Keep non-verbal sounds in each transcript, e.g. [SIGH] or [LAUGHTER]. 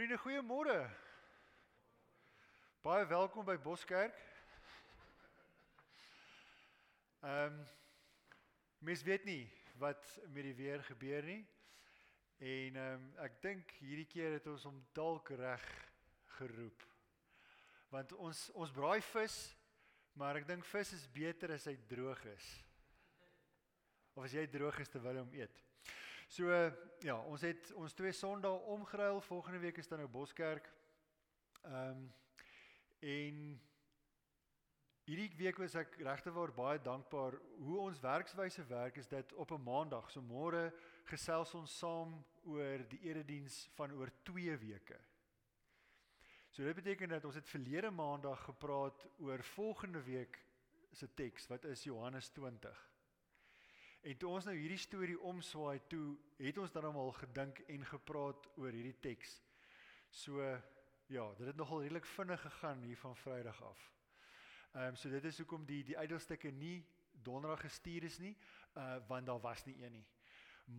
Vriende, goeiemôre. Baie welkom by Boskerk. Ehm um, mens weet nie wat met die weer gebeur nie. En ehm um, ek dink hierdie keer het ons hom dalk reg geroep. Want ons ons braai vis, maar ek dink vis is beter as hy droog is. Of as jy droog is terwyl hom eet. So ja, ons het ons twee Sondae omgeruil. Volgende week is dan nou Boskerk. Ehm um, en hierdie week was ek regtewaar baie dankbaar hoe ons werkswyse werk is dit op 'n Maandag. So môre gesels ons saam oor die erediens van oor 2 weke. So dit beteken dat ons het verlede Maandag gepraat oor volgende week se teks wat is Johannes 20. En toe ons nou hierdie storie omswaai, toe het ons dan almal gedink en gepraat oor hierdie teks. So ja, dit het nogal redelik vinnig gegaan hier van Vrydag af. Ehm um, so dit is hoekom die die uitdelstukke nie donderdag gestuur is nie, uh want daar was nie een nie.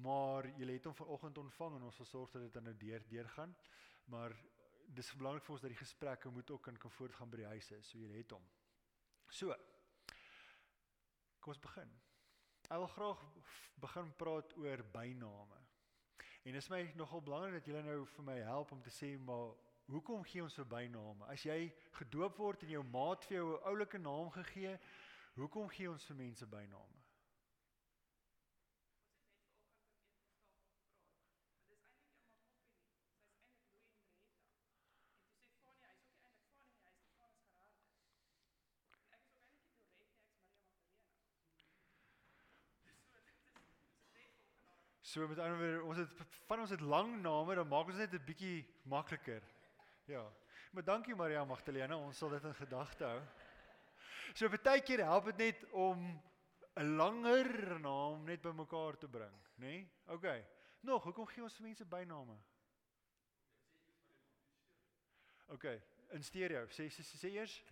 Maar julle het hom vanoggend ontvang en ons sal sorg dat dit dan nou deur deur gaan. Maar dis belangrik vir ons dat die gesprekke moet ook kan kan voortgaan by die huise, so julle het hom. So. Kom ons begin. Ek wil graag begin praat oor byname. En dit is my nogal belangrik dat julle nou vir my help om te sê maar hoekom gee ons vir byname? As jy gedoop word en jou maat vir jou 'n oulike naam gegee, hoekom gee ons vir mense byname? So met ander woorde, ons het van ons het lang name, dan maak ons net 'n bietjie makliker. Ja. Maar dankie Maria Magdalena, ons sal dit in gedagte hou. So baie keer help dit net om 'n langer naam net bymekaar te bring, nê? Nee? OK. Nog, hoekom gee ons mense byname? OK, in stereo. Sê sê sê eers.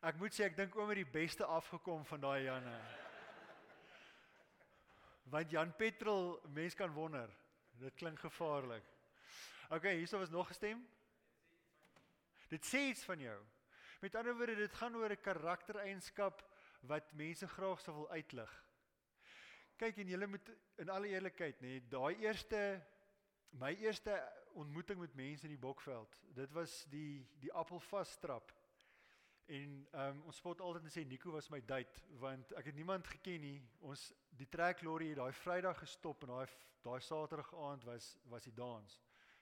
Ek moet sê ek dink oor die beste afgekom van daai Janne. Want Jan Petrol, mens kan wonder. Dit klink gevaarlik. OK, hierso was nog gestem. Dit sê iets van jou. Met ander woorde, dit gaan oor 'n karaktereienskap wat mense graag sou wil uitlig. Kyk en julle moet in alle eerlikheid nê, daai eerste my eerste ontmoeting met mense in die Bokveld. Dit was die die appelvas trap. En ehm um, ons spot altyd en sê Nico was my date want ek het niemand geken nie. Ons die trek lorry het daai Vrydag gestop en daai daai Saterdag aand was was die dans.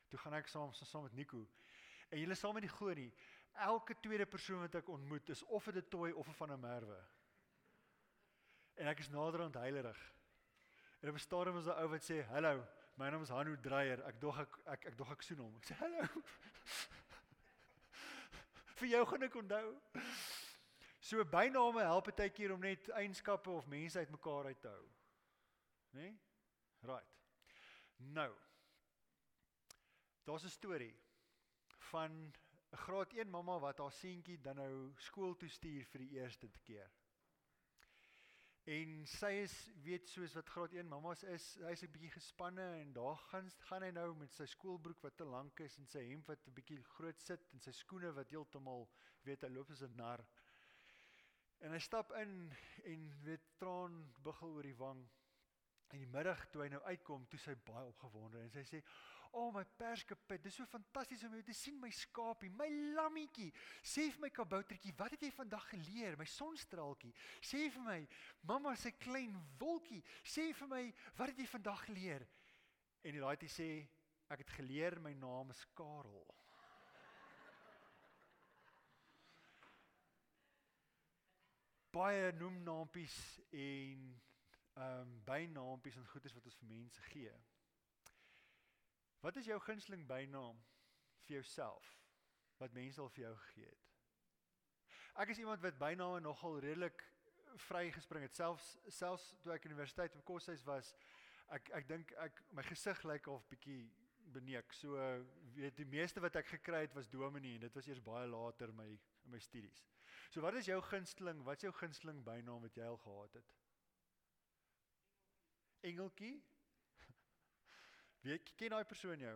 Toe gaan ek saam saam met Nico. En julle saam met die goeie nie. Elke tweede persoon wat ek ontmoet is of 'n toy of 'n van 'n merwe. En ek is naderhand heilerig. En op 'n stadium was 'n ou wat sê, "Hallo, my naam is Hanu Dreyer. Ek dog ek ek ek dog ek soen hom." Ek sê, "Hallo." Vir jou gaan ek onthou. So byname help baie keer om net eienskappe of mense uitmekaar uit te hou. Né? Nee? Right. Nou. Daar's 'n storie van 'n graad 1 mamma wat haar seentjie dan nou skool toe stuur vir die eerste keer. En sy is weet soos wat graad 1 mammas is, hy's 'n bietjie gespanne en daar gaan gaan hy nou met sy skoolbroek wat te lank is en sy hemp wat 'n bietjie groot sit en sy skoene wat heeltemal weet hy loop as 'n nar. En hy stap in en weet traan buggel oor die wang. En die middag toe hy nou uitkom, toe sy baie opgewonde en sy sê: "O oh, my perskepit, dis so fantasties om jou te sien my skapie, my lammetjie. Sê vir my kaboutertjie, wat het jy vandag geleer? My sonstraaltjie. Sê vir my, mamma se klein wolkie, sê vir my, wat het jy vandag geleer?" En die laaitjie sê: "Ek het geleer my naam is Karel." [LAUGHS] Baie noem naampies en ehm um, bynaampies en goedes wat ons vir mense gee. Wat is jou gunsteling bynaam vir jouself wat mense al vir jou gegee het? Ek is iemand wat byname nogal redelik vrygespring het selfs selfs toe ek universiteit op koshuis was ek ek dink ek my gesig lyk of bietjie beneek. So weet die meeste wat ek gekry het was dominee en dit was eers baie later my in my studies. So wat is jou gunsteling? Wat is jou gunsteling bynaam wat jy al gehad het? Engeltjie? Wie ken daai persoon jou?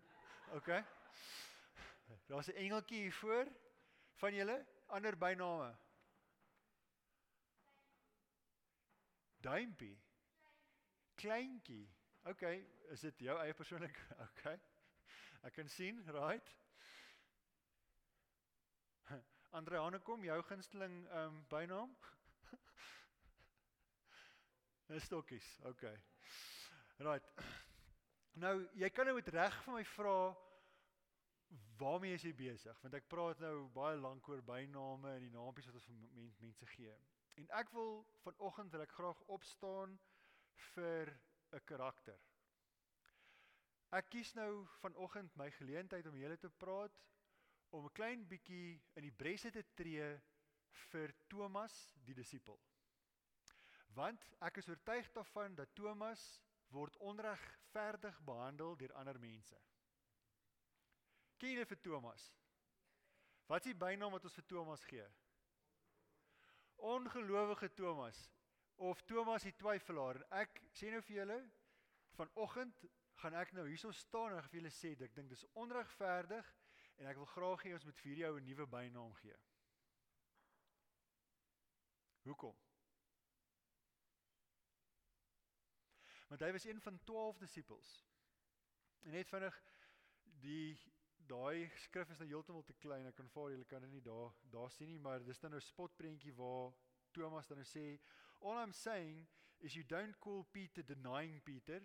[LAUGHS] OK. Daar's 'n engeltjie hier voor van julle ander byname. Duimpie. Kleintjie. OK, is dit jou eie persoonlik? [LAUGHS] OK. Ek kan sien, right? [LAUGHS] Andre Hanekom, jou gunsteling ehm um, bynaam? Stokkies. OK. Right. Nou, jy kan nou met reg vir my vra waarmee is jy besig? Want ek praat nou baie lank oor byname en die naampies wat ons vir mense gee. En ek wil vanoggend wil ek graag opstaan vir 'n karakter. Ek kies nou vanoggend my geleentheid om julle te praat om 'n klein bietjie in die bresse te tree vir Thomas die disipel. Want ek is oortuig daarvan dat Thomas word onregverdig behandel deur ander mense. Ken jy vir Thomas? Wat is die bynaam wat ons vir Thomas gee? Ongelowige Thomas of Thomas die twyfelaar en ek sê nou vir julle vanoggend gaan ek nou hierso staan en vir julle sê ek dink dis onregverdig en ek wil graag hê ons moet vir jou 'n nuwe bynaam gee. Hoekom? Want hy was een van 12 disippels. En net vinnig die daai skrif is nou heeltemal te klein. Ek kan vir julle kan dit nie daar daar sien nie, maar dis dan nou 'n spotprentjie waar Thomas dan nou sê all I'm saying is you don't call Peter denying Peter,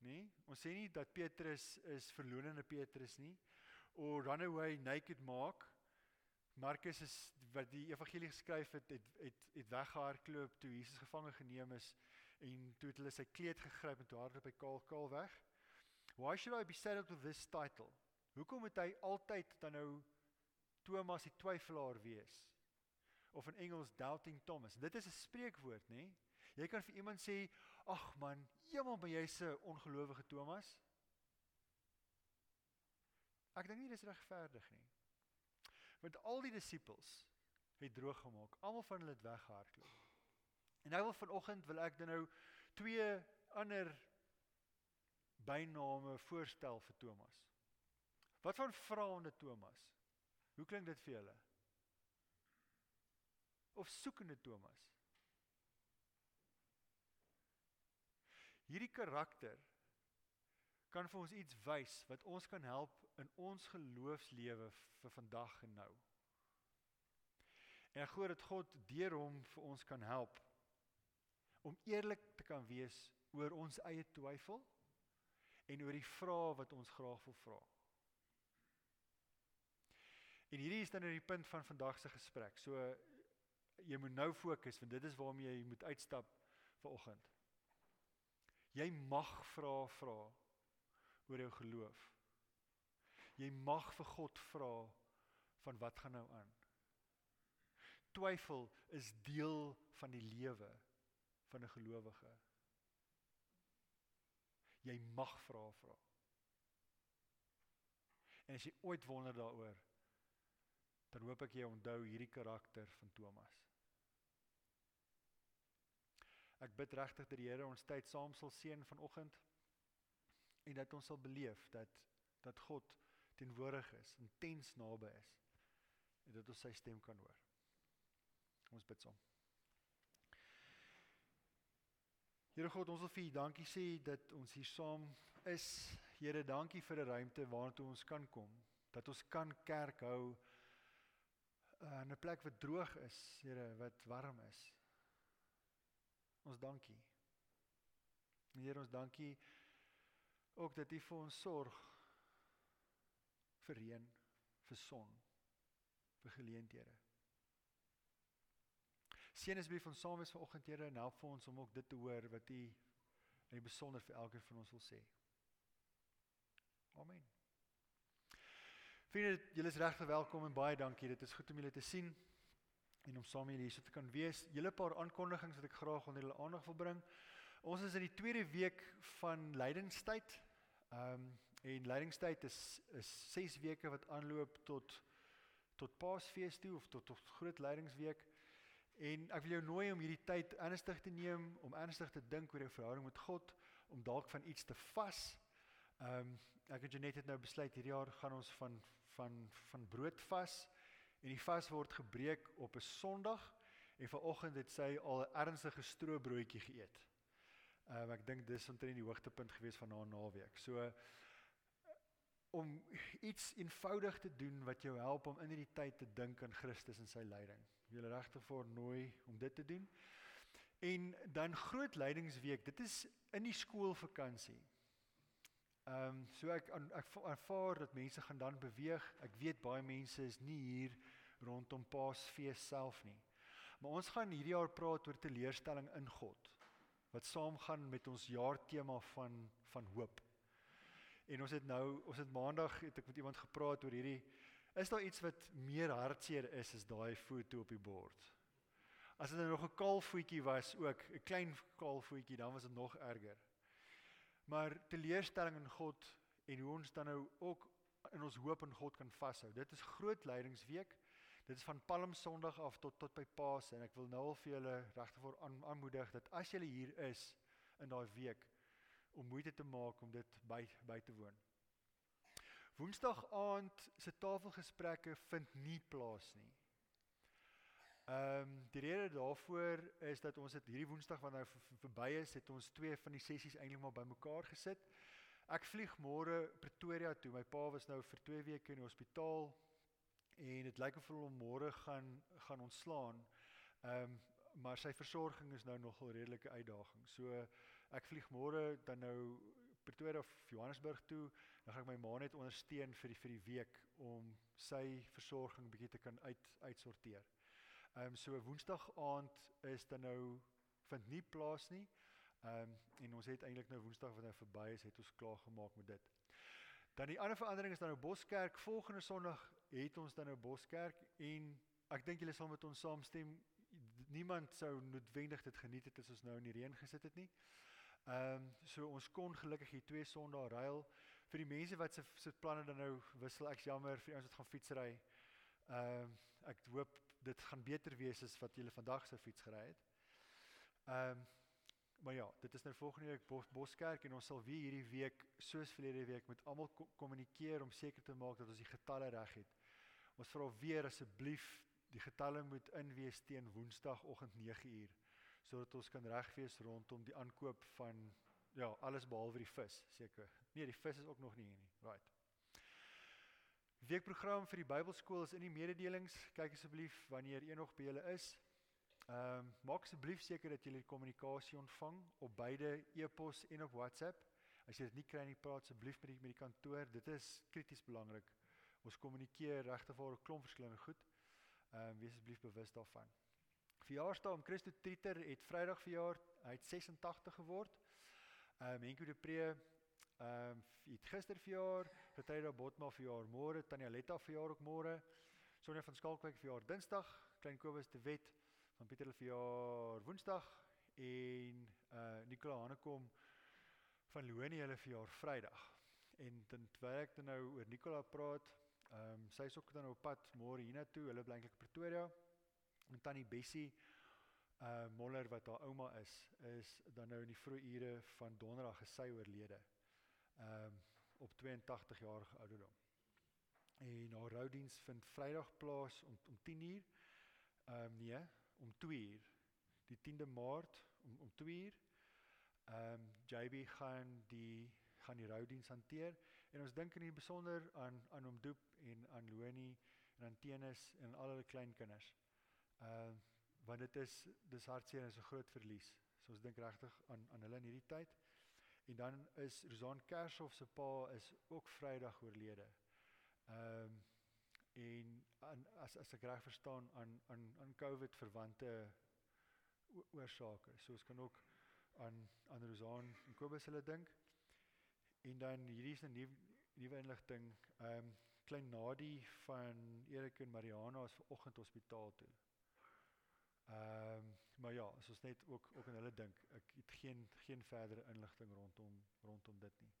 nê? Ons sê nie dat Petrus is verlonende Petrus nie or run away naked Mark. Markus is wat die evangelie geskryf het het het, het weggehardloop toe Jesus gevange geneem is en toe het hulle sy kleed gegryp en toe hardloop hy kaal kaal weg. Why should I be saddled with this title? Hoekom moet hy altyd dan nou Thomas die twyfelaar wees? of in Engels doubting Thomas. Dit is 'n spreekwoord, nê? Jy kan vir iemand sê, "Ag man, eendag ben jy se ongelowige Thomas." Ek dink nie dis regverdig nie. Want al die disippels het droog gemaak. Almal van hulle het weggehardloop. En nou wil vanoggend wil ek dan nou twee ander byname voorstel vir Thomas. Wat van vraende Thomas? Hoe klink dit vir julle? of soekende Thomas. Hierdie karakter kan vir ons iets wys wat ons kan help in ons geloofslewe vir vandag en nou. En ek glo dat God deur hom vir ons kan help om eerlik te kan wees oor ons eie twyfel en oor die vrae wat ons graag wil vra. En hierdie is dan nou die punt van vandag se gesprek. So jy moet nou fokus want dit is waarmee jy moet uitstap vir oggend. Jy mag vra vra oor jou geloof. Jy mag vir God vra van wat gaan nou aan. Twyfel is deel van die lewe van 'n gelowige. Jy mag vra vra. En as jy ooit wonder daaroor, dan hoop ek jy onthou hierdie karakter van Thomas. Ek bid regtig dat die Here ons tyd saam sal seën vanoggend en dat ons sal beleef dat dat God teenwoordig is, intens naby is en dat ons sy stem kan hoor. Ons bid saam. Here God, ons wil vir U dankie sê dat ons hier saam is. Here, dankie vir 'n ruimte waartoe ons kan kom, dat ons kan kerk hou uh, in 'n plek wat droog is, Here, wat warm is. Ons dankie. Here ons dankie ook dat U vir ons sorg vir reën, vir son, vir geleenthede. Seën asseblief ons saam wees vanoggend Here en help vir ons om ook dit te hoor wat U in die besonder vir elkeen van ons wil sê. Amen. Vriende, julle is regtig welkom en baie dankie. Dit is goed om julle te sien en om saam hier hierso te kan wees. Julle paar aankondigings wat ek graag onder julle aandag wil bring. Ons is in die tweede week van lydingstyd. Ehm um, en leidingstyd is is 6 weke wat aanloop tot tot Paasfees toe of tot tot groot leidingsweek. En ek wil jou nooi om hierdie tyd ernstig te neem, om ernstig te dink oor jou verhouding met God, om dalk van iets te vas. Ehm um, ek en Janet het nou besluit hierdie jaar gaan ons van van van brood vas en die vas word gebreek op 'n Sondag en vanoggend het sy al 'n ernstige stroobroodjie geëet. Ehm um, ek dink dis omtrent die hoogtepunt gewees van haar naweek. So om iets eenvoudig te doen wat jou help om in hierdie tyd te dink aan Christus en sy lyding. Wil regtig voor nooi om dit te doen. En dan groot leidingsweek, dit is in die skoolvakansie. Ehm um, so ek ek ervaar dat mense gaan dan beweeg. Ek weet baie mense is nie hier rondom Paasfees self nie. Maar ons gaan hierdie jaar praat oor teleurstelling in God wat saamgaan met ons jaartema van van hoop. En ons het nou, ons het maandag het ek met iemand gepraat oor hierdie is daar iets wat meer hartseer is as daai foto op die bord. As dit nou nog 'n kaalvoetjie was ook, 'n klein kaalvoetjie, dan was dit nog erger. Maar teleurstelling in God en hoe ons dan nou ook in ons hoop in God kan vashou. Dit is groot lydingsweek. Dit is van Palm Sondag af tot tot by Paas en ek wil nou al vir julle regtig voor aan, aanmoedig dat as julle hier is in daai week om moeite te maak om dit by by te woon. Woensdag aand se tafelgesprekke vind nie plaas nie. Ehm um, die rede daarvoor is dat ons dit hierdie Woensdag wat nou verby is, het ons twee van die sessies eintlik maar bymekaar gesit. Ek vlieg môre Pretoria toe. My pa was nou vir 2 weke in die hospitaal en dit lyk of hulle hom môre gaan gaan ontslaan. Ehm um, maar sy versorging is nou nogal redelike uitdaging. So ek vlieg môre dan nou Pretoria of Johannesburg toe, dan gaan ek my ma net ondersteun vir die vir die week om sy versorging bietjie te kan uit uitsorteer. Ehm um, so Woensdag aand is dan nou vind nie plaas nie. Ehm um, en ons het eintlik nou Woensdag wat nou verby is, het ons klaar gemaak met dit. Dan die ander verandering is dan nou Boskerk volgende Sondag het ons dan nou Boskerk en ek dink julle sal met ons saamstem niemand sou noodwendig dit geniet het as ons nou in die reën gesit het nie. Ehm um, so ons kon gelukkig hier twee Sondae ruil vir die mense wat se se planne dan nou wissel. Ek's jammer vir ons wat gaan fietsry. Ehm um, ek hoop dit gaan beter wees as wat julle vandag se fiets gery het. Ehm um, maar ja, dit is nou volgende week Bos, Boskerk en ons sal weer hierdie week soos verlede week met almal kommunikeer om seker te maak dat ons die getalle reg het. Ons vra weer asseblief die getalle moet inwees teen Woensdagoggend 9uur sodat ons kan reg wees rondom die aankoop van ja, alles behalwe die vis, seker. Nee, die vis is ook nog nie hier nie. Right. Weekprogram vir die Bybelskool is in die mededelings. Kyk asseblief wanneer een nog by julle is. Ehm um, maak asseblief seker dat julle die kommunikasie ontvang op beide e-pos en op WhatsApp. As jy dit nie kry nie, praat asseblief met die met die kantoor. Dit is krities belangrik. Ons kommunikeer regtig vir 'n klomp verskillende goed. Ehm um, wees asseblief bewus daarvan. Verjaarsdag Christo Trieter het Vrydag verjaar. Hy het 86 geword. Ehm um, Henko de Pre ehm um, het gister verjaar. Getyda Botma verjaar môre. Tanya Letta verjaar ook môre. Sonja van Skalkwyk verjaar Dinsdag. Klein Kobus de Wet van Pieter verjaar Woensdag en uh Nicola Hanekom van Loni hulle verjaar Vrydag. En terwyl ek dan nou oor Nicola praat, Ehm um, sy is ook dan op pad môre hiernatoe. Hulle bly eintlik Pretoria. En tannie Bessie uh Moller wat haar ouma is, is dan nou in die vroeë ure van Donderdag gesy oorlede. Ehm um, op 82 jarige ouderdom. En haar roudiens vind Vrydag plaas om om 10uur. Ehm um, nee, om 2uur. Die 10de Maart om om 2uur. Ehm um, JB gaan die gaan die roudiens hanteer en ons dink in die besonder aan aan hom Doep en aan Loni en aan Tenus en al hulle klein kinders. Ehm uh, want dit is dis hartseer en is 'n groot verlies. So ons dink regtig aan aan hulle in hierdie tyd. En dan is Rosan Kershof se pa is ook Vrydag oorlede. Ehm um, en aan, as as ek reg verstaan aan aan aan COVID verwante oorsake. So ons kan ook aan aan Rosan en Kobus hulle dink. En dan hierdie is 'n nuwe nuwe inligting. Ehm um, klein Nadie van Erik en Mariana is vanoggend hospitaal toe. Ehm um, maar ja, as ons net ook ook aan hulle dink, ek het geen geen verdere inligting rondom rondom dit nie.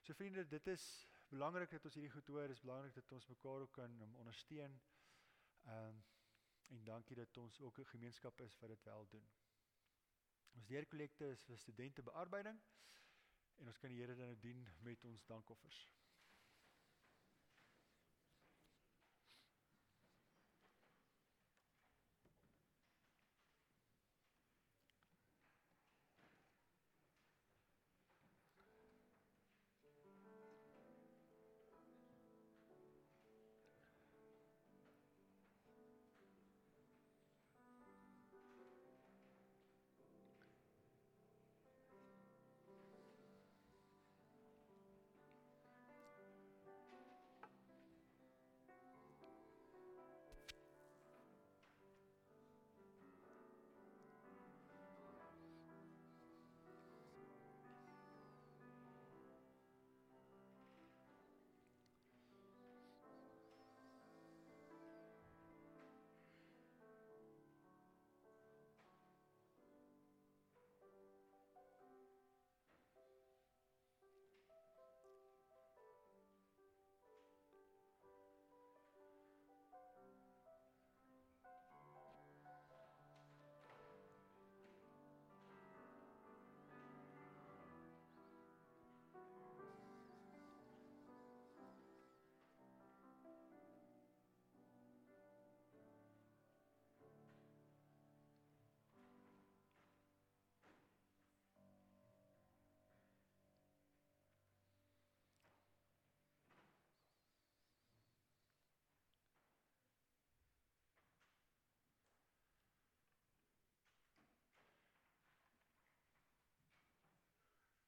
So vriende, dit is belangrik dat ons hierdie goed hoor, is belangrik dat ons mekaar ook kan um, ondersteun. Ehm um, en dankie dat ons ook 'n gemeenskap is wat dit wel doen. Ons deurkollekte is vir studente bearbeiding en ons kan die Here dan nou dien met ons dankoffers.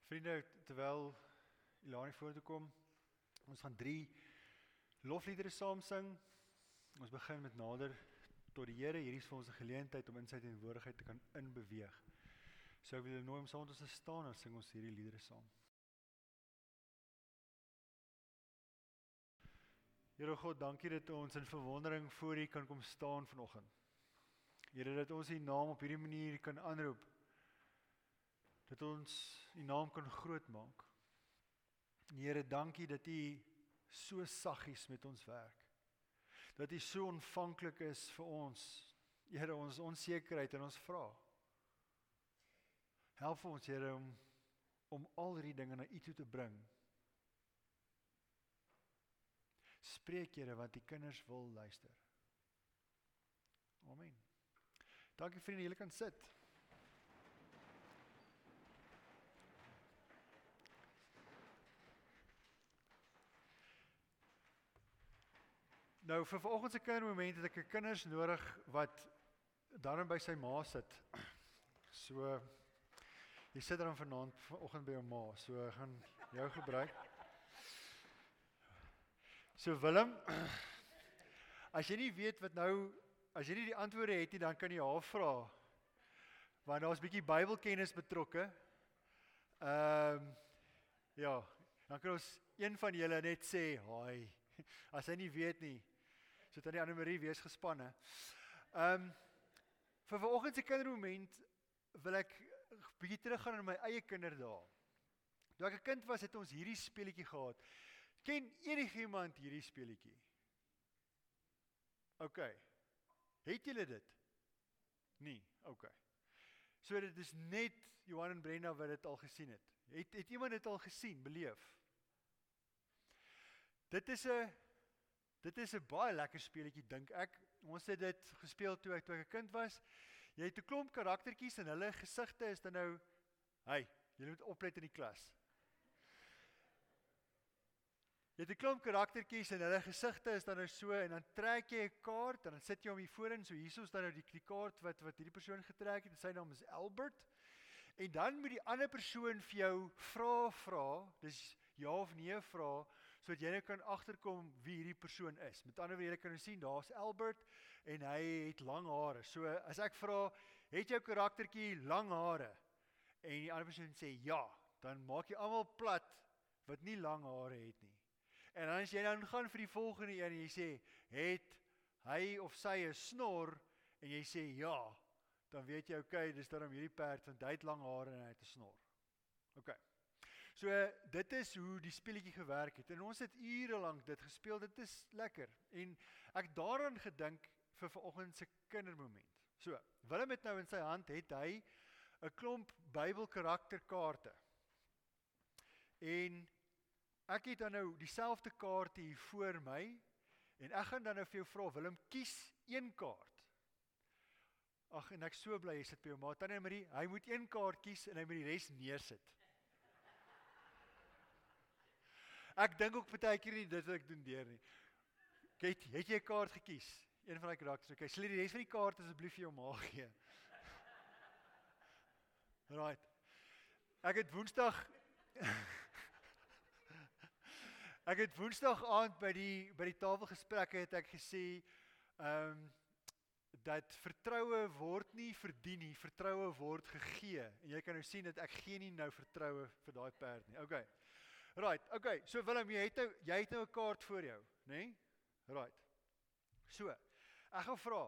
Vriende, terwyl Ilani vorentoe kom, ons gaan 3 lofliedere saam sing. Ons begin met nader tot die Here. Hierdie is vir ons 'n geleentheid om in sy teenwoordigheid te kan inbeweeg. So ek wil julle nooi om saam met ons te staan en sing ons hierdie liedere saam. Here God, dankie dat ons in verwondering voor U kan kom staan vanoggend. Here dat ons U naam op hierdie manier kan aanroep dat ons u naam kan groot maak. Here, dankie dat u so saggies met ons werk. Dat u so ontvanklik is vir ons. Here, ons onsekerheid en ons vra. Help ons, Here, om om al hierdie dinge na u toe te bring. Spreek, Here, want die kinders wil luister. Amen. Dankie vriende, julle kan sit. Nou vir vanoggend se kindermoment het ek 'n kinders nodig wat daarin by sy ma sit. So jy sit dan vanaand vanoggend by jou ma. So gaan jou gebruik. So Willem, as jy nie weet wat nou as jy nie die antwoorde het nie, dan kan jy haar vra. Want daar's 'n bietjie Bybelkennis betrokke. Ehm um, ja, dan kan ons een van julle net sê, "Haai." As hy nie weet nie, So tannie Anne Marie wees gespanne. Ehm um, vir vanoggend se kindermoment wil ek bietjie teruggaan na my eie kinderdae. Toe ek 'n kind was, het ons hierdie speletjie gehad. Ken enigiemand hierdie speletjie? OK. Het julle dit? Nee, OK. So dit is net Johan en Brenda wat dit al gesien het. Het het iemand dit al gesien, beleef? Dit is 'n Dit is 'n baie lekker speletjie dink ek. Ons het dit gespeel toe ek toe ek 'n kind was. Jy het 'n klomp karaktertjies en hulle gesigte is dan nou hey, jy moet oplet in die klas. Jy het 'n klomp karaktertjies en hulle gesigte is dan nou so en dan trek jy 'n kaart en dan sit jy hom hier voorin so hiersoos dan nou die kaart wat wat hierdie persoon getrek het. Sy naam is Albert. En dan moet die ander persoon vir jou vra vra. Dis ja of nee vra sodat jy kan agterkom wie hierdie persoon is. Met ander woorde, jy kan nou sien daar's Albert en hy het lang hare. So as ek vra, het jou karaktertjie lang hare? En die ander persoon sê ja, dan maak jy almal plat wat nie lang hare het nie. En dan as jy dan gaan vir die volgende een en jy sê, "Het hy of sy 'n snor?" en jy sê ja, dan weet jy okay, dis dan om hierdie perd want hy het lang hare en hy het 'n snor. Okay. So dit is hoe die speletjie gewerk het. En ons het ure lank dit gespeel. Dit is lekker. En ek daaraan gedink vir vanoggend se kindermoment. So, Willem het nou in sy hand het hy 'n klomp Bybelkarakterkaarte. En ek het dan nou dieselfde kaarte hier voor my en ek gaan dan nou vir jou vra Willem kies een kaart. Ag en ek so bly jy sit by jou ma. Tannie Marie, hy moet een kaart kies en hy moet die res neersit. Ek dink ook baie keer nie dit wat ek doen deur nie. Kyk, het jy 'n kaart gekies? Een van daai karakters. Okay, sal jy die res van die kaarte asseblief vir jou ma gee? [LAUGHS] Right. Ek het Woensdag [LAUGHS] Ek het Woensdag aand by die by die tafelgesprekke het ek gesê ehm um, dat vertroue word nie verdien nie, vertroue word gegee. En jy kan nou sien dat ek gee nie nou vertroue vir daai perd nie. Okay. Right, okay. So Willem, jy het nou jy het nou 'n kaart voor jou, nê? Nee? Right. So. Ek gaan vra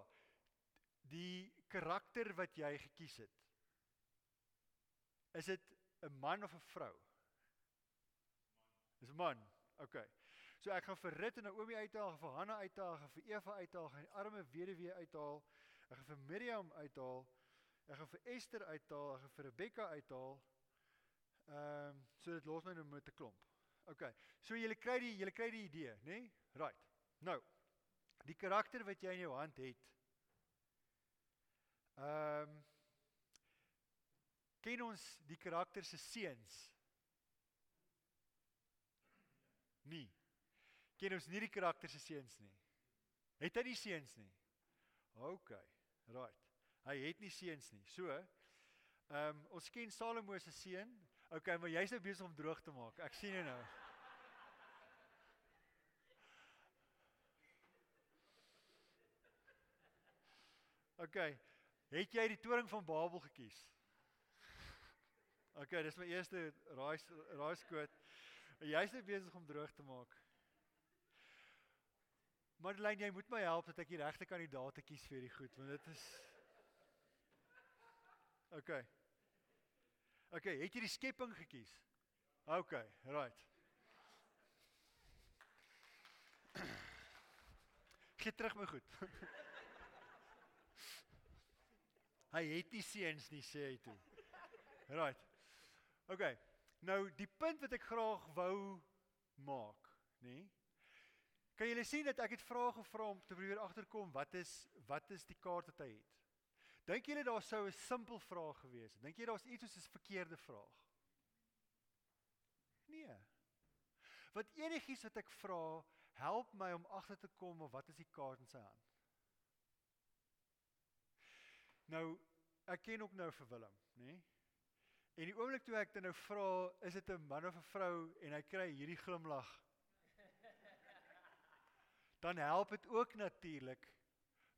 die karakter wat jy gekies het. Is dit 'n man of 'n vrou? Man. Dis 'n man. Okay. So ek gaan vir Rit en Naomi uithaal, vir Hanna uithaal, vir Eva uithaal, gaan die arme weduwee uithaal. Ek gaan vir Miriam uithaal. Ek gaan vir Esther uithaal, ek gaan vir Rebekka uithaal. Ehm um, so dit los my nou met 'n klomp. OK. So julle kry die julle kry die idee, né? Nee? Right. Nou. Die karakter wat jy in jou hand het. Ehm um, Ken ons die karakter se seuns? Nee. Ken ons nie die karakter se seuns nie? Het hy nie seuns nie? OK. Right. Hy het nie seuns nie. So, ehm um, ons ken Salomo se seun. OK, maar jy's nou besig om droog te maak. Ek sien jou nou. OK. Het jy die toring van Babel gekies? OK, dis my eerste raai raai skoot. Jy's nou besig om droog te maak. Madeleine, jy moet my help dat ek die regte kandidaat kies vir hierdie goed, want dit is OK. OK, het jy die skepping gekies? OK, right. Gee terug my goed. [LAUGHS] hy het nie seuns nie, sê hy toe. Right. OK. Nou die punt wat ek graag wou maak, nê? Nee? Kan julle sien dat ek het vrae gevra om te probeer agterkom wat is wat is die kaart wat hy het? Dink julle daar sou 'n simpel vraag gewees het? Dink jy daar's iets soos 'n verkeerde vraag? Nee. Wat enigiets wat ek vra, help my om agter te kom of wat is die kaart in sy hand. Nou, ek ken ook nou vir Willem, nê? Nee? En die oomblik toe ek dan nou vra, is dit 'n man of 'n vrou en hy kry hierdie glimlag. Dan help dit ook natuurlik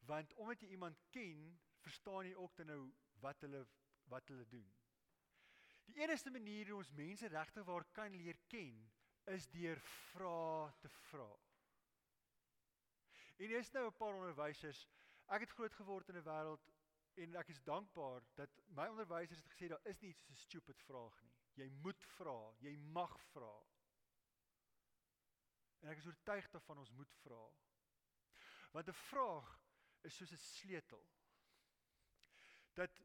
want omdat jy iemand ken, verstaan jy ook dan nou wat hulle wat hulle doen. Die enigste manier hoe ons mense regtig waar kan leer ken is deur vra te vra. En is nou 'n paar onderwysers, ek het groot geword in 'n wêreld en ek is dankbaar dat my onderwysers het gesê daar is nie so 'n stupid vraag nie. Jy moet vra, jy mag vra. En ek is oortuig daarvan ons moet vra. Want 'n vraag is soos 'n sleutel. Dat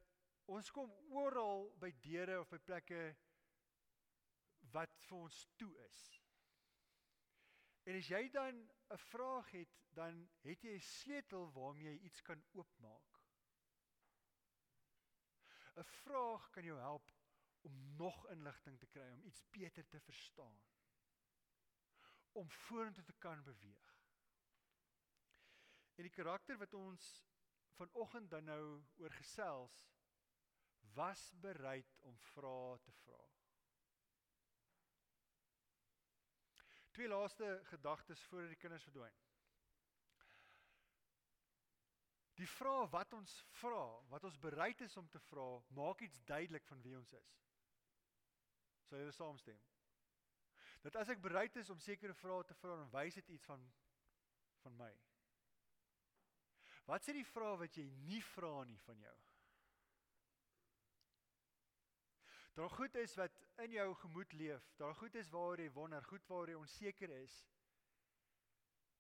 ons kom oral by deure of by plekke wat vir ons toe is. En as jy dan 'n vraag het, dan het jy 'n sleutel waarmee jy iets kan oopmaak. 'n vraag kan jou help om nog inligting te kry, om iets beter te verstaan. Om vorentoe te kan beweeg. En die karakter wat ons vanoggend dan nou oor gesels was bereid om vrae te vra. Twee laaste gedagtes voor die kinders verdwyn. Die vraag wat ons vra, wat ons bereid is om te vra, maak iets duidelik van wie ons is. Sou jy saamstem? Dat as ek bereid is om sekere vrae te vra, dan wys dit iets van van my. Wat sê die vrae wat jy nie vra nie van jou? Daar goed is wat in jou gemoed leef. Daar goed is waar jy wonder, goed waar jy onseker is.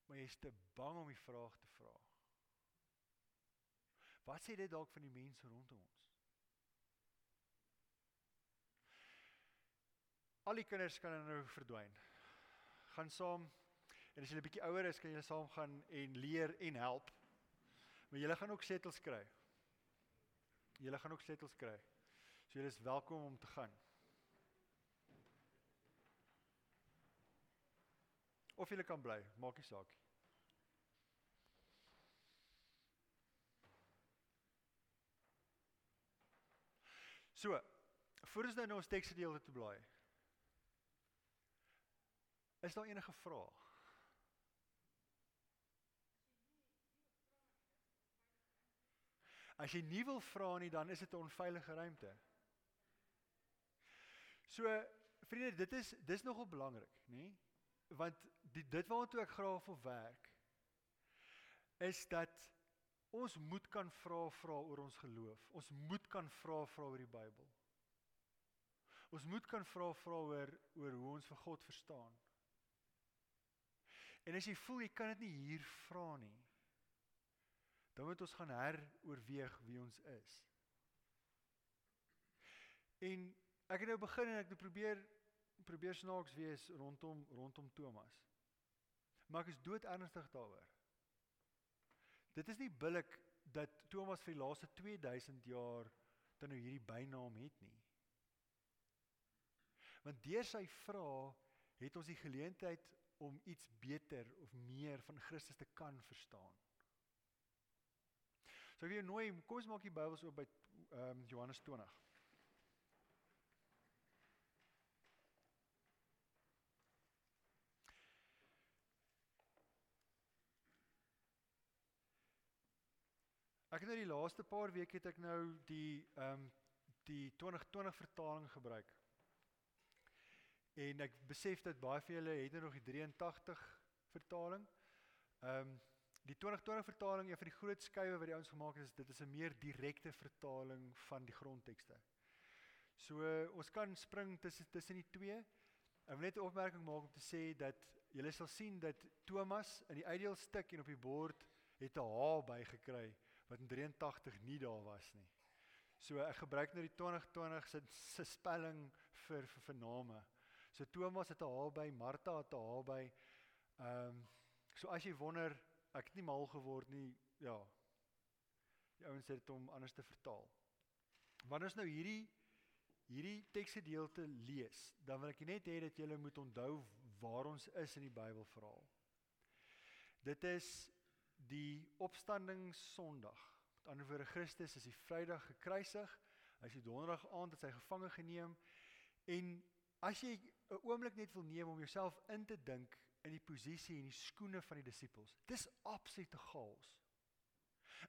Maar jy is te bang om die vraag te vra. Wat sê dit dalk van die mense rondom ons? Al die kinders kan nou verdwyn. Gaan saam en as jy 'n bietjie ouer is, kan jy saam gaan en leer en help. Maar julle gaan ook settles kry. Julle gaan ook settles kry. So julle is welkom om te gaan. Of julle kan bly, maak nie saak nie. So, voor ons nou na ons teksgedeelte toe blaai. Is daar enige vrae? As jy nie wil vra nie, dan is dit 'n onveilige ruimte. So vriende, dit is dis nogal belangrik, nê? Want die, dit waartoe ek graag wil werk is dat ons moet kan vra vra oor ons geloof. Ons moet kan vra vra oor die Bybel. Ons moet kan vra vra oor oor hoe ons vir God verstaan. En as jy voel jy kan dit nie hier vra nie, dan moet ons gaan heroorweeg wie ons is. En ek het nou begin en ek het probeer probeer snaaks wees rondom rondom Thomas. Maar ek is dood ernstig daaroor. Dit is nie billik dat Thomas vir die laaste 2000 jaar dan nou hierdie bynaam het nie. Want deur sy vrae het ons die geleentheid om iets beter of meer van Christus te kan verstaan. So ek wil jou nooi, kom ons maak die Bybels oop by ehm um, Johannes 20. Ek het nou die laaste paar weke het ek nou die ehm um, die 2020 vertaling gebruik. En ek besef dat baie van julle het nou nog die 83 vertaling. Ehm um, Die 2020 vertaling, een van die groot skuwe wat die ouens gemaak het, is dit is 'n meer direkte vertaling van die grondtekste. So ons kan spring tussen tussen die twee. Ek wil net 'n opmerking maak om te sê dat julle sal sien dat Thomas in die uitdeel stuk en op die bord het 'n H bygekry wat in 83 nie daar was nie. So ek gebruik nou die 2020 se se spelling vir vir, vir name. So Thomas het 'n H by, Martha het 'n H by. Ehm um, so as jy wonder ek het nie mal geword nie. Ja. Die ouens het dit om anders te vertaal. Wanneer ons nou hierdie hierdie teksgedeelte lees, dan wil ek net hê dat julle moet onthou waar ons is in die Bybelverhaal. Dit is die opstanding Sondag. Met ander woorde Christus is die Vrydag gekruisig. Hy is die Donderdag aand het hy gevange geneem en as jy 'n oomblik net wil neem om jouself in te dink in die posisie en die skoene van die disippels. Dis absolute chaos.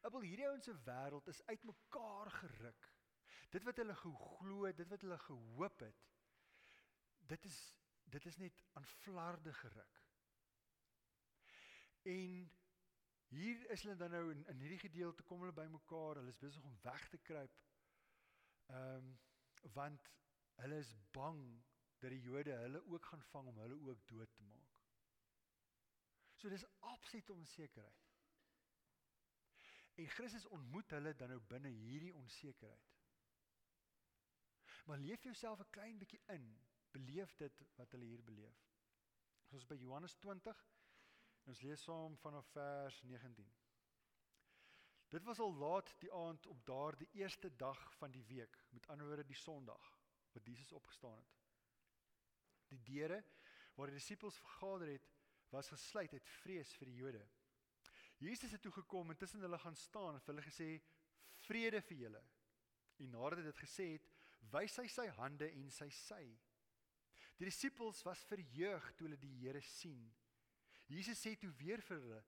Abel hierdie ouens se wêreld is uitmekaar geruk. Dit wat hulle geglo, dit wat hulle gehoop het, dit is dit is net aan flarde geruk. En hier is hulle dan nou in, in hierdie gedeelte kom hulle bymekaar, hulle is besig om weg te kruip. Ehm um, want hulle is bang dat die Jode hulle ook gaan vang om hulle ook dood te maak. So dis absolute onsekerheid. En Christus ontmoet hulle dan nou binne hierdie onsekerheid. Maar leef jouself 'n klein bietjie in, beleef dit wat hulle hier beleef. Ons is by Johannes 20 en ons lees saam vanaf vers 19. Dit was al laat die aand op daardie eerste dag van die week, met ander woorde die Sondag wat Jesus opgestaan het. Die deure waar die disippels vergader het, was gesluit uit vrees vir die Jode. Jesus het toe gekom en tussen hulle gaan staan en vir hulle gesê vrede vir julle. En nadat hy dit gesê het, wys hy sy hande en sy sy. Die disippels was verheug toe hulle die Here sien. Jesus sê toe weer vir hulle: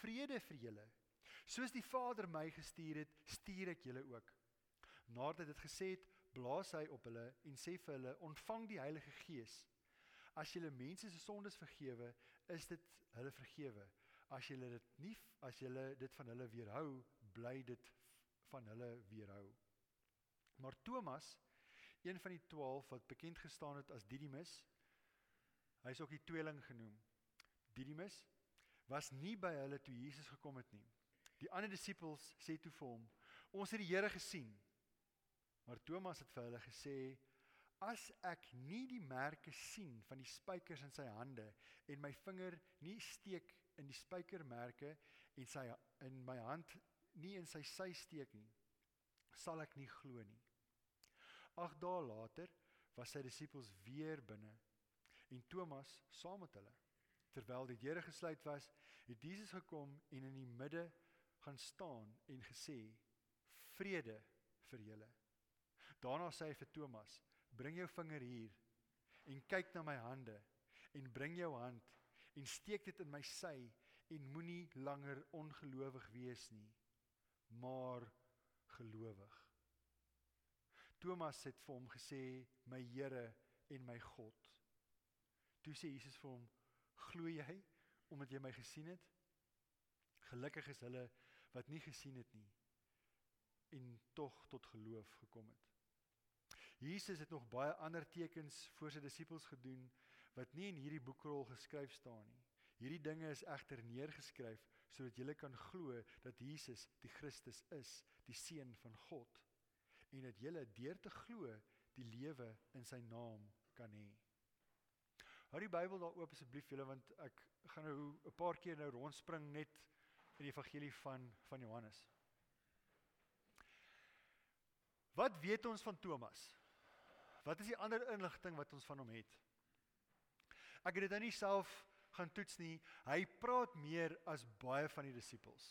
"Vrede vir julle. Soos die Vader my gestuur het, stuur ek julle ook." Nadat hy dit gesê het, blaas hy op hulle en sê vir hulle: "Ontvang die Heilige Gees." As julle mense se sondes vergewe, is dit hulle vergewe. As julle dit nie as julle dit van hulle weerhou, bly dit van hulle weerhou. Maar Thomas, een van die 12 wat bekend gestaan het as Didymus. Hy's ook die tweeling genoem. Didymus was nie by hulle toe Jesus gekom het nie. Die ander disippels sê toe vir hom: "Ons het die Here gesien." Maar Thomas het vir hulle gesê: "As ek nie die merke sien van die spykers in sy hande en my vinger nie steek in die spykermerke en sy in my hand nie in sy sy steek nie, sal ek nie glo nie." 8 dae later was sy disippels weer binne en Thomas saam met hulle. Terwyl die deure gesluit was, het Jesus gekom en in die midde gaan staan en gesê: "Vrede vir julle." Daarna sê hy vir Thomas: "Bring jou vinger hier en kyk na my hande en bring jou hand en steek dit in my sy en moenie langer ongelowig wees nie, maar gelowig." Thomas het vir hom gesê: "My Here en my God." Toe sê Jesus vir hom: "Glo jy omdat jy my gesien het? Gelukkig is hulle wat nie gesien het nie en tog tot geloof gekom het." Jesus het nog baie ander tekens vir sy disippels gedoen wat nie in hierdie boekrol geskryf staan nie. Hierdie dinge is egter neergeskryf sodat julle kan glo dat Jesus die Christus is, die seun van God en dat julle deur te glo die lewe in sy naam kan hê. Hou die Bybel daar oop asseblief julle want ek gaan nou 'n paar keer nou rondspring net in die evangelie van van Johannes. Wat weet ons van Thomas? Wat is die ander inligting wat ons van hom het? Ek het dit nou nie self gaan toets nie. Hy praat meer as baie van die disippels.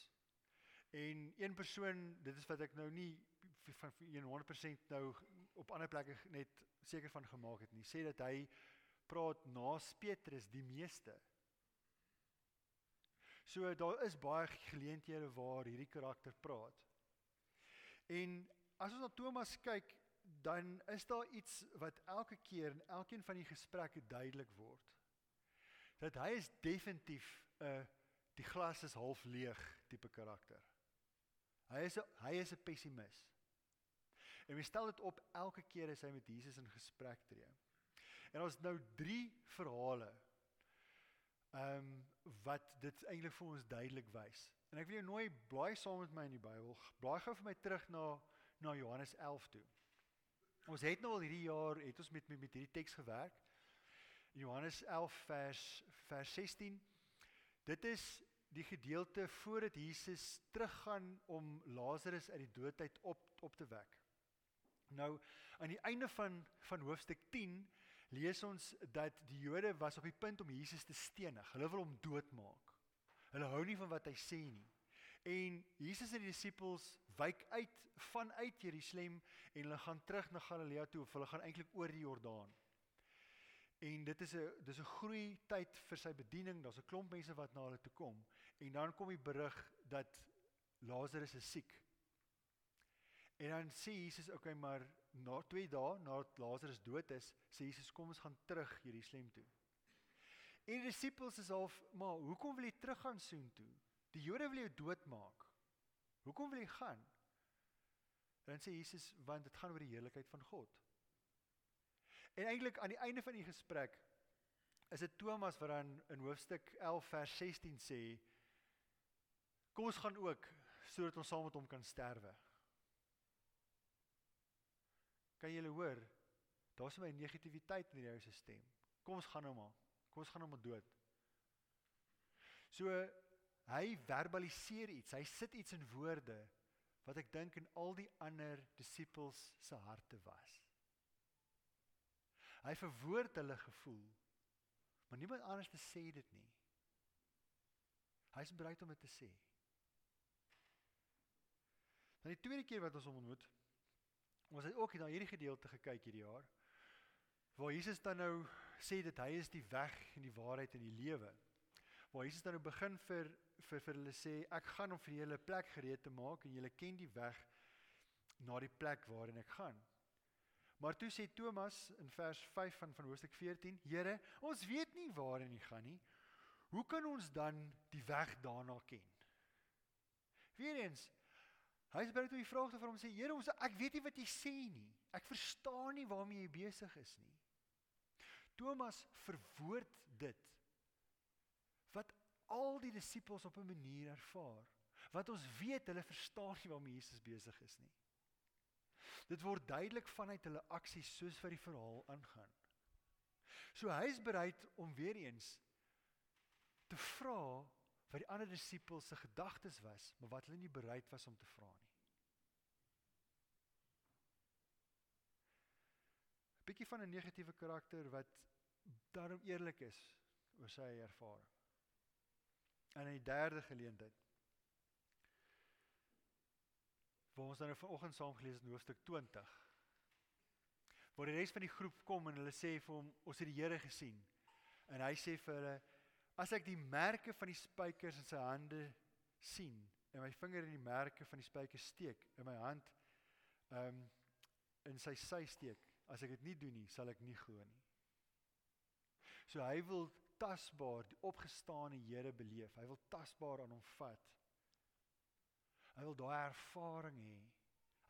En een persoon, dit is wat ek nou nie van 100% nou op ander plekke net seker van gemaak het nie. Sê dat hy praat na Petrus die meeste. So daar is baie geleenthede waar hierdie karakter praat. En as ons na Thomas kyk, dan is daar iets wat elke keer in elkeen van die gesprekke duidelik word. Dat hy is definitief 'n die glas is half leeg tipe karakter. Hy is a, hy is 'n pessimis. En we stel dit op elke keer as hy met Jesus in gesprek tree. En ons nou 3 verhale ehm um, wat dit eintlik vir ons duidelik wys. En ek wil jou nooi blaai saam met my in die Bybel. Blaai gou vir my terug na na Johannes 11 toe. Ons het nou al hierdie jaar het ons met met, met hierdie teks gewerk. Johannes 11 vers vers 16. Dit is die gedeelte voordat Jesus teruggaan om Lazarus uit die doodheid op op te wek. Nou aan die einde van van hoofstuk 10 lees ons dat die Jode was op die punt om Jesus te stenig. Hulle wil hom doodmaak. Hulle hou nie van wat hy sê nie. En Jesus en die disippels wyk uit vanuit Jerusalem en hulle gaan terug na Galilea toe of hulle gaan eintlik oor die Jordaan. En dit is 'n dis 'n groei tyd vir sy bediening. Daar's 'n klomp mense wat na hulle toe kom. En dan kom die berig dat Lazarus is siek. En dan sê Jesus, "Oké, okay, maar na 2 dae nadat Lazarus dood is, sê Jesus, kom ons gaan terug Jerusalem toe." En die disippels is half, "Maar hoekom wil jy teruggaan soontoe? Die Jode wil jou doodmaak. Hoekom wil jy gaan?" En dan sê Jesus, "Want dit gaan oor die heerlikheid van God." En eintlik aan die einde van die gesprek is dit Thomas wat dan in hoofstuk 11 vers 16 sê, "Kom ons gaan ook sodat ons saam met hom kan sterwe." Kan jy hoor? Daar's my negativiteit in jou stelsel. Kom ons gaan nou maar. Kom ons gaan nou maar dood. So hy verbaliseer iets. Hy sit iets in woorde wat ek dink in al die ander disippels se harte was. Hy verwoord hulle gevoel. Maar niemand anders te sê dit nie. Hy's bereid om dit te sê. Dan die tweede keer wat ons hom ontmoet, Ons het ook na hierdie gedeelte gekyk hierdie jaar waar Jesus dan nou sê dat hy is die weg en die waarheid en die lewe. Waar Jesus dan nou begin vir vir vir hulle sê ek gaan om vir julle 'n plek gereed te maak en julle ken die weg na die plek waarheen ek gaan. Maar toe sê Thomas in vers 5 van van hoofstuk 14: Here, ons weet nie waarheen jy gaan nie. Hoe kan ons dan die weg daarna ken? Weerens Hy is bereid om die vraag te vra om sê Here, ons ek weet nie wat jy sê nie. Ek verstaan nie waarmee jy besig is nie. Thomas verwoord dit al die disippels op 'n manier ervaar. Wat ons weet hulle verstaan nie waarmee Jesus besig is nie. Dit word duidelik vanuit hulle aksies soos wat die verhaal aangaan. So hy is bereid om weer eens te vra wat die ander disippels se gedagtes was, maar wat hulle nie bereid was om te vra nie. 'n Bietjie van 'n negatiewe karakter wat daarom eerlik is oor sy ervaring. En die derde geleentheid. Waar ons dan nou vanoggend saam gelees het in hoofstuk 20 waar die res van die groep kom en hulle sê vir hom ons het die Here gesien. En hy sê vir hulle as ek die merke van die spykers in sy hande sien en my vinger in die merke van die spykers steek in my hand ehm um, in sy sy steek as ek dit nie doen nie sal ek nie glo nie. So hy wil tasbaar die opgestane Here beleef. Hy wil tasbaar aan hom vat. Hy wil daai ervaring hê.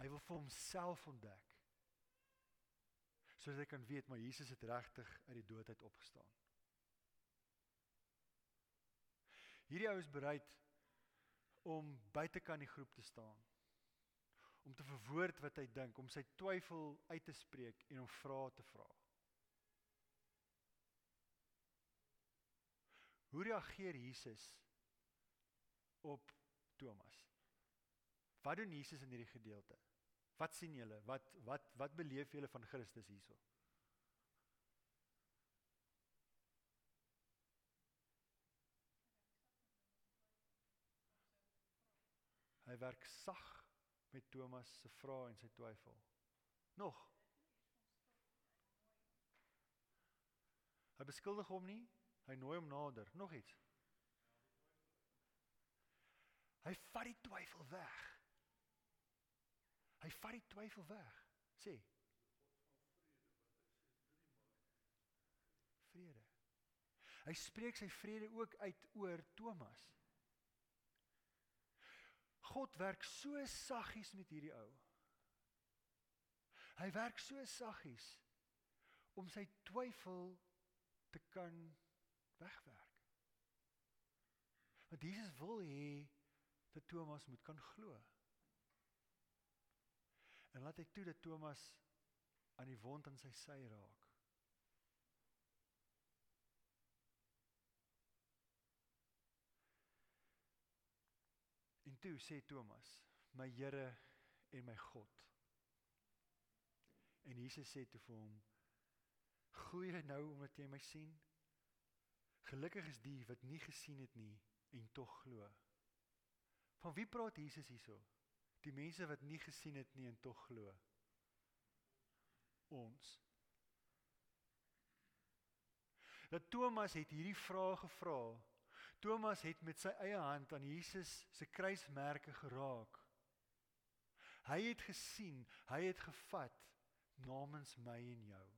Hy wil vir homself ontdek. Sodat hy kan weet maar Jesus het regtig uit die dood uit opgestaan. Hierdie ou is bereid om buitekant die groep te staan. Om te verwoord wat hy dink, om sy twyfel uit te spreek en om vrae te vra. Hoe reageer Jesus op Thomas? Wat doen Jesus in hierdie gedeelte? Wat sien julle? Wat wat wat beleef julle van Christus hierso? Hy werk sag met Thomas se vrae en sy twyfel. Nog. Hy beskuldig hom nie, Hy nooi hom nader. Nog iets. Hy vat die twyfel weg. Hy vat die twyfel weg. Sê. Vrede. Hy spreek sy vrede ook uit oor Thomas. God werk so saggies met hierdie ou. Hy werk so saggies om sy twyfel te kan wegwerk. Want Jesus wil hê dat Thomas moet kan glo. En laat ek toe dat Thomas aan die wond in sy sy raak. En toe sê Thomas, my Here en my God. En Jesus sê toe vir hom, "Glo jy nou omdat jy my sien?" Gelukkig is die wat nie gesien het nie en tog glo. Van wie praat Jesus hierso? Die mense wat nie gesien het nie en tog glo. Ons. Dat Thomas het hierdie vraag gevra. Thomas het met sy eie hand aan Jesus se kruismerke geraak. Hy het gesien, hy het gevat namens my en jou.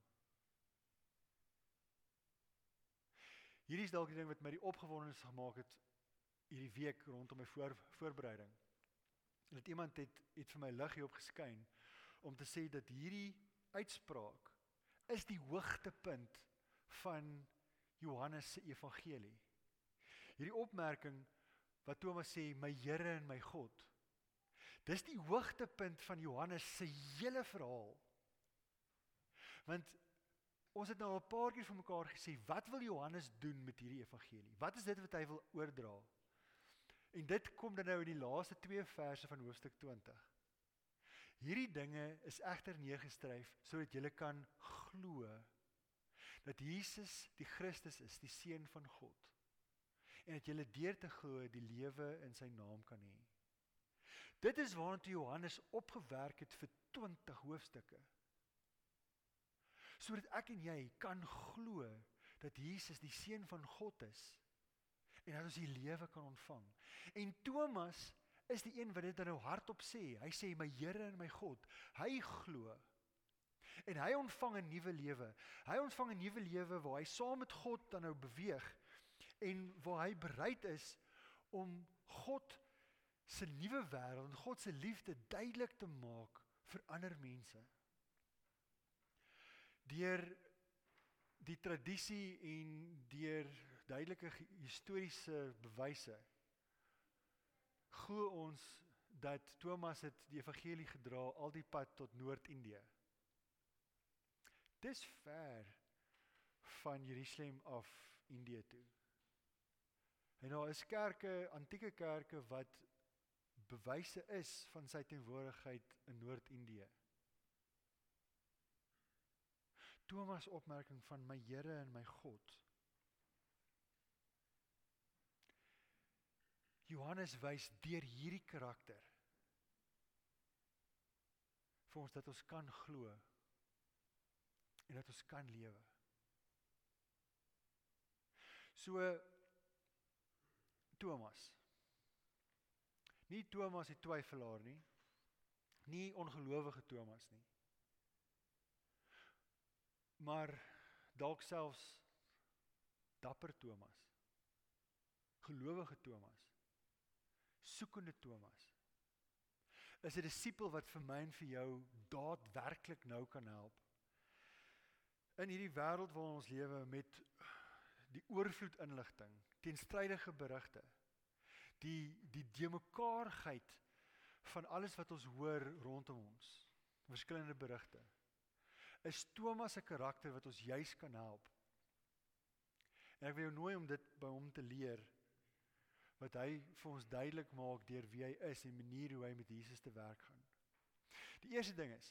Hierdie is dalk die ding wat my die opgewondenes gemaak het hierdie week rondom my voor, voorbereiding. Dat iemand het het vir my lig hier op geskyn om te sê dat hierdie uitspraak is die hoogtepunt van Johannes se evangelie. Hierdie opmerking wat Thomas sê my Here en my God. Dis die hoogtepunt van Johannes se hele verhaal. Want Ons het nou 'n paar keer vir mekaar gesê, wat wil Johannes doen met hierdie evangelie? Wat is dit wat hy wil oordra? En dit kom dan nou in die laaste 2 verse van hoofstuk 20. Hierdie dinge is egter neergeskryf sodat julle kan glo dat Jesus die Christus is, die seun van God. En dat julle deur te glo die lewe in sy naam kan hê. Dit is waarna Johannes opgewerk het vir 20 hoofstukke sodat ek en jy kan glo dat Jesus die seun van God is en dat ons die lewe kan ontvang. En Thomas is die een wat dit nou hardop sê. Hy sê my Here en my God. Hy glo. En hy ontvang 'n nuwe lewe. Hy ontvang 'n nuwe lewe waar hy saam met God dan nou beweeg en waar hy bereid is om God se nuwe wêreld en God se liefde duidelik te maak vir ander mense. Deur die tradisie en deur duidelike historiese bewyse glo ons dat Thomas het die evangelie gedra al die pad tot Noord-Indië. Dis ver van Jerusalem af Indië toe. En daar is kerke, antieke kerke wat bewyse is van sy teenwoordigheid in Noord-Indië. Thomas opmerking van my Here en my God. Johannes wys deur hierdie karakter vir ons dat ons kan glo en dat ons kan lewe. So Thomas. Nie Thomas die twyfelaar nie. Nie ongelowige Thomas nie. Maar dalk selfs dapper Thomas. Gelowige Thomas. Soekende Thomas. Is 'n disipel wat vir my en vir jou daadwerklik nou kan help. In hierdie wêreld waarin ons lewe met die oorvloed inligting, teenstrydige berigte, die die deemekaarheid van alles wat ons hoor rondom ons, verskillende berigte. Is Thomas se karakter wat ons juis kan help. En ek wil jou nooi om dit by hom te leer wat hy vir ons duidelik maak deur wie hy is en die manier hoe hy met Jesus te werk gaan. Die eerste ding is,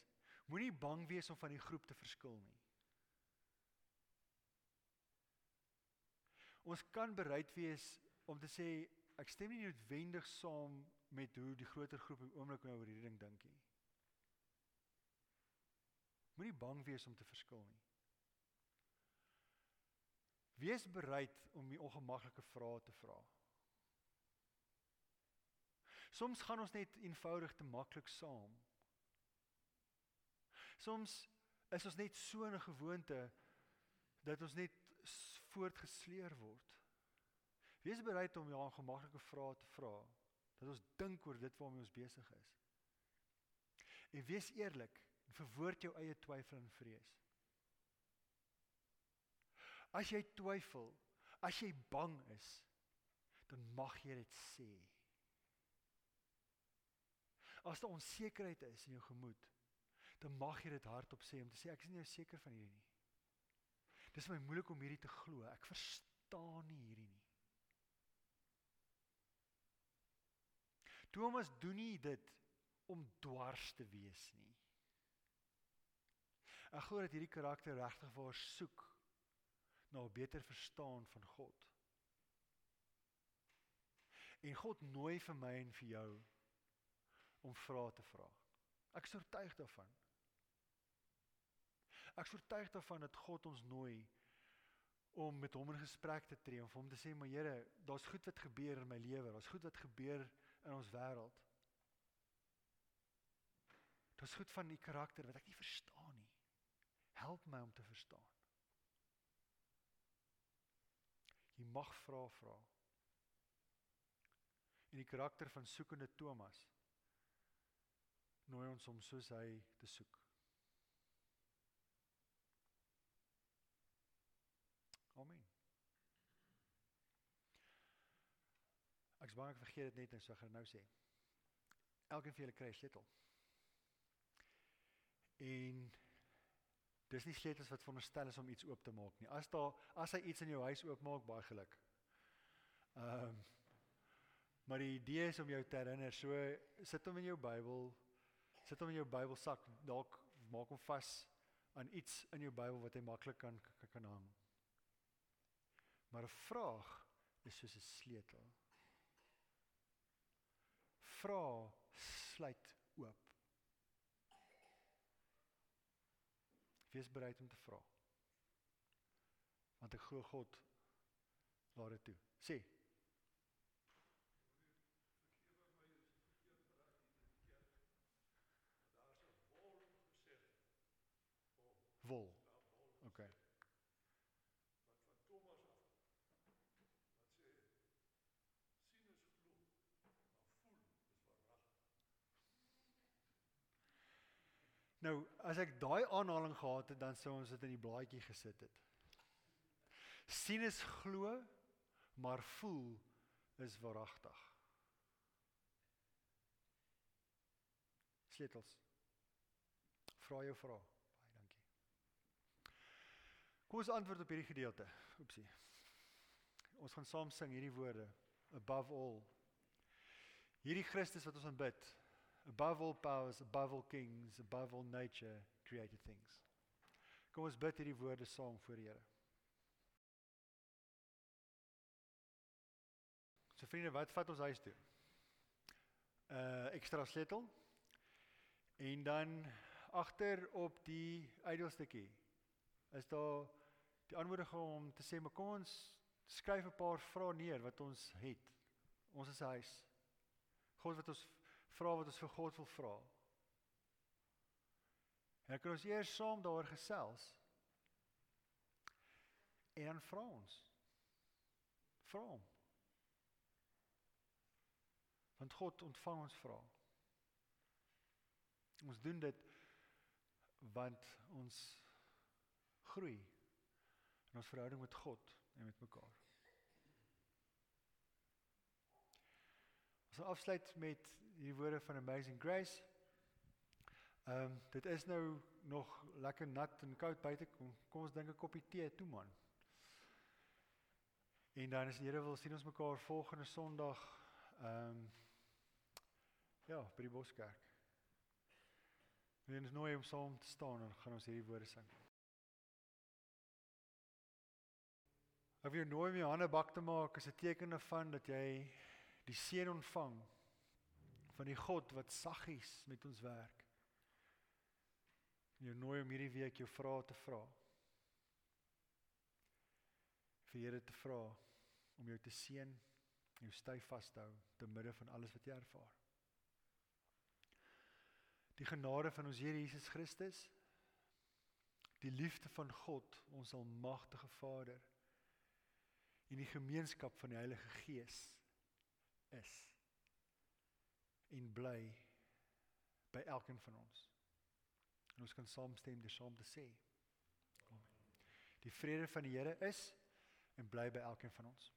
moenie bang wees om van die groep te verskil nie. Ons kan bereid wees om te sê ek stem nie noodwendig saam met hoe die groter groep op oomblik nou oor hierdie ding dink nie. Moenie bang wees om te verskil nie. Wees bereid om die ongemaklike vrae te vra. Soms gaan ons net eenvoudig te maklik saam. Soms is ons net so 'n gewoonte dat ons net voortgesleer word. Wees bereid om jou ongemaklike vrae te vra dat ons dink oor dit waarmee ons besig is. En wees eerlik en verwoord jou eie twyfel en vrees. As jy twyfel, as jy bang is, dan mag jy dit sê. As daar onsekerheid is in jou gemoed, dan mag jy dit hardop sê om te sê ek is nie seker van hierdie nie. Dis my moeilik om hierdie te glo. Ek verstaan nie hierdie nie. Thomas doen nie dit om dwars te wees nie. Ek glo dat hierdie karakter regtig waar soek na 'n beter verstaan van God. En God nooi vir my en vir jou om vrae te vra. Ek is oortuig daarvan. Ek is oortuig daarvan dat God ons nooi om met hom in gesprek te tree om vir hom te sê maar Here, daar's goed wat gebeur in my lewe, daar's goed wat gebeur in ons wêreld. Daar's goed van u karakter wat ek nie verstaan. Help my om te verstaan. Jy mag vra vra. En die karakter van soekende Thomas nooi ons om soos hy te soek. Amen. Ek sê ek vergeet dit net en so gaan nou sê. Elkeen van julle kry 'n sleutel. En dis nie sleutels wat veronderstel is om iets oop te maak nie. As daar as hy iets in jou huis oopmaak, baie geluk. Ehm um, maar die idee is om jou te herinner. So sit hom in jou Bybel. Sit hom in jou Bybelsak. Dalk maak hom vas aan iets in jou Bybel wat hy maklik kan kan hang. Maar 'n vraag is soos 'n sleutel. Vra sluit oop. Wees bereid om te vra. Want ek glo God laat dit toe. Sê Wol. Okay. Nou, as ek daai aanhaling gehad het, dan sou ons dit in die blaadjie gesit het. sien is glo, maar voel is waaragtig. Sleutels. Vra jou vra. Baie dankie. Kom ons antwoord op hierdie gedeelte. Oepsie. Ons gaan saam sing hierdie woorde above all. Hierdie Christus wat ons aanbid. Above all powers, above all kings, above all nature created things. Kom ons bid hierdie woorde saam voor die Here. So vriende, wat vat ons huis toe? Uh ekstra sleutel. En dan agter op die uitdelstukkie is daar die aanmoediging om te sê, "Maar kom ons skryf 'n paar vrae neer wat ons het. Ons is 'n huis. God wat ons vra wat ons vir God wil vra. En dan kan ons eers saam daaroor gesels. En dan vra ons. Vra hom. Want God ontvang ons vra. Ons doen dit want ons groei in ons verhouding met God en met mekaar. Ons sal afsluit met hierdie woorde van Amazing Grace. Ehm um, dit is nou nog lekker nat en koud buite. Kom, kom ons drink 'n koppie tee toe man. En dan as die Here wil sien ons mekaar volgende Sondag ehm um, ja, by die Boskerk. Ons is nooi om saam te staan en gaan ons hierdie woorde sing. Ek wil jou nooi om jou hande bak te maak as 'n teken van dat jy die seën ontvang van die God wat saggies met ons werk. En jou nooi om hierdie week jou vrae te vra. Vir Here te vra om jou te seën, jou styf vas te hou te midde van alles wat jy ervaar. Die genade van ons Here Jesus Christus, die liefde van God, ons almagtige Vader, en die gemeenskap van die Heilige Gees is en bly by elkeen van ons. En ons kan saamstem deur saam te sê. Amen. Die vrede van die Here is en bly by elkeen van ons.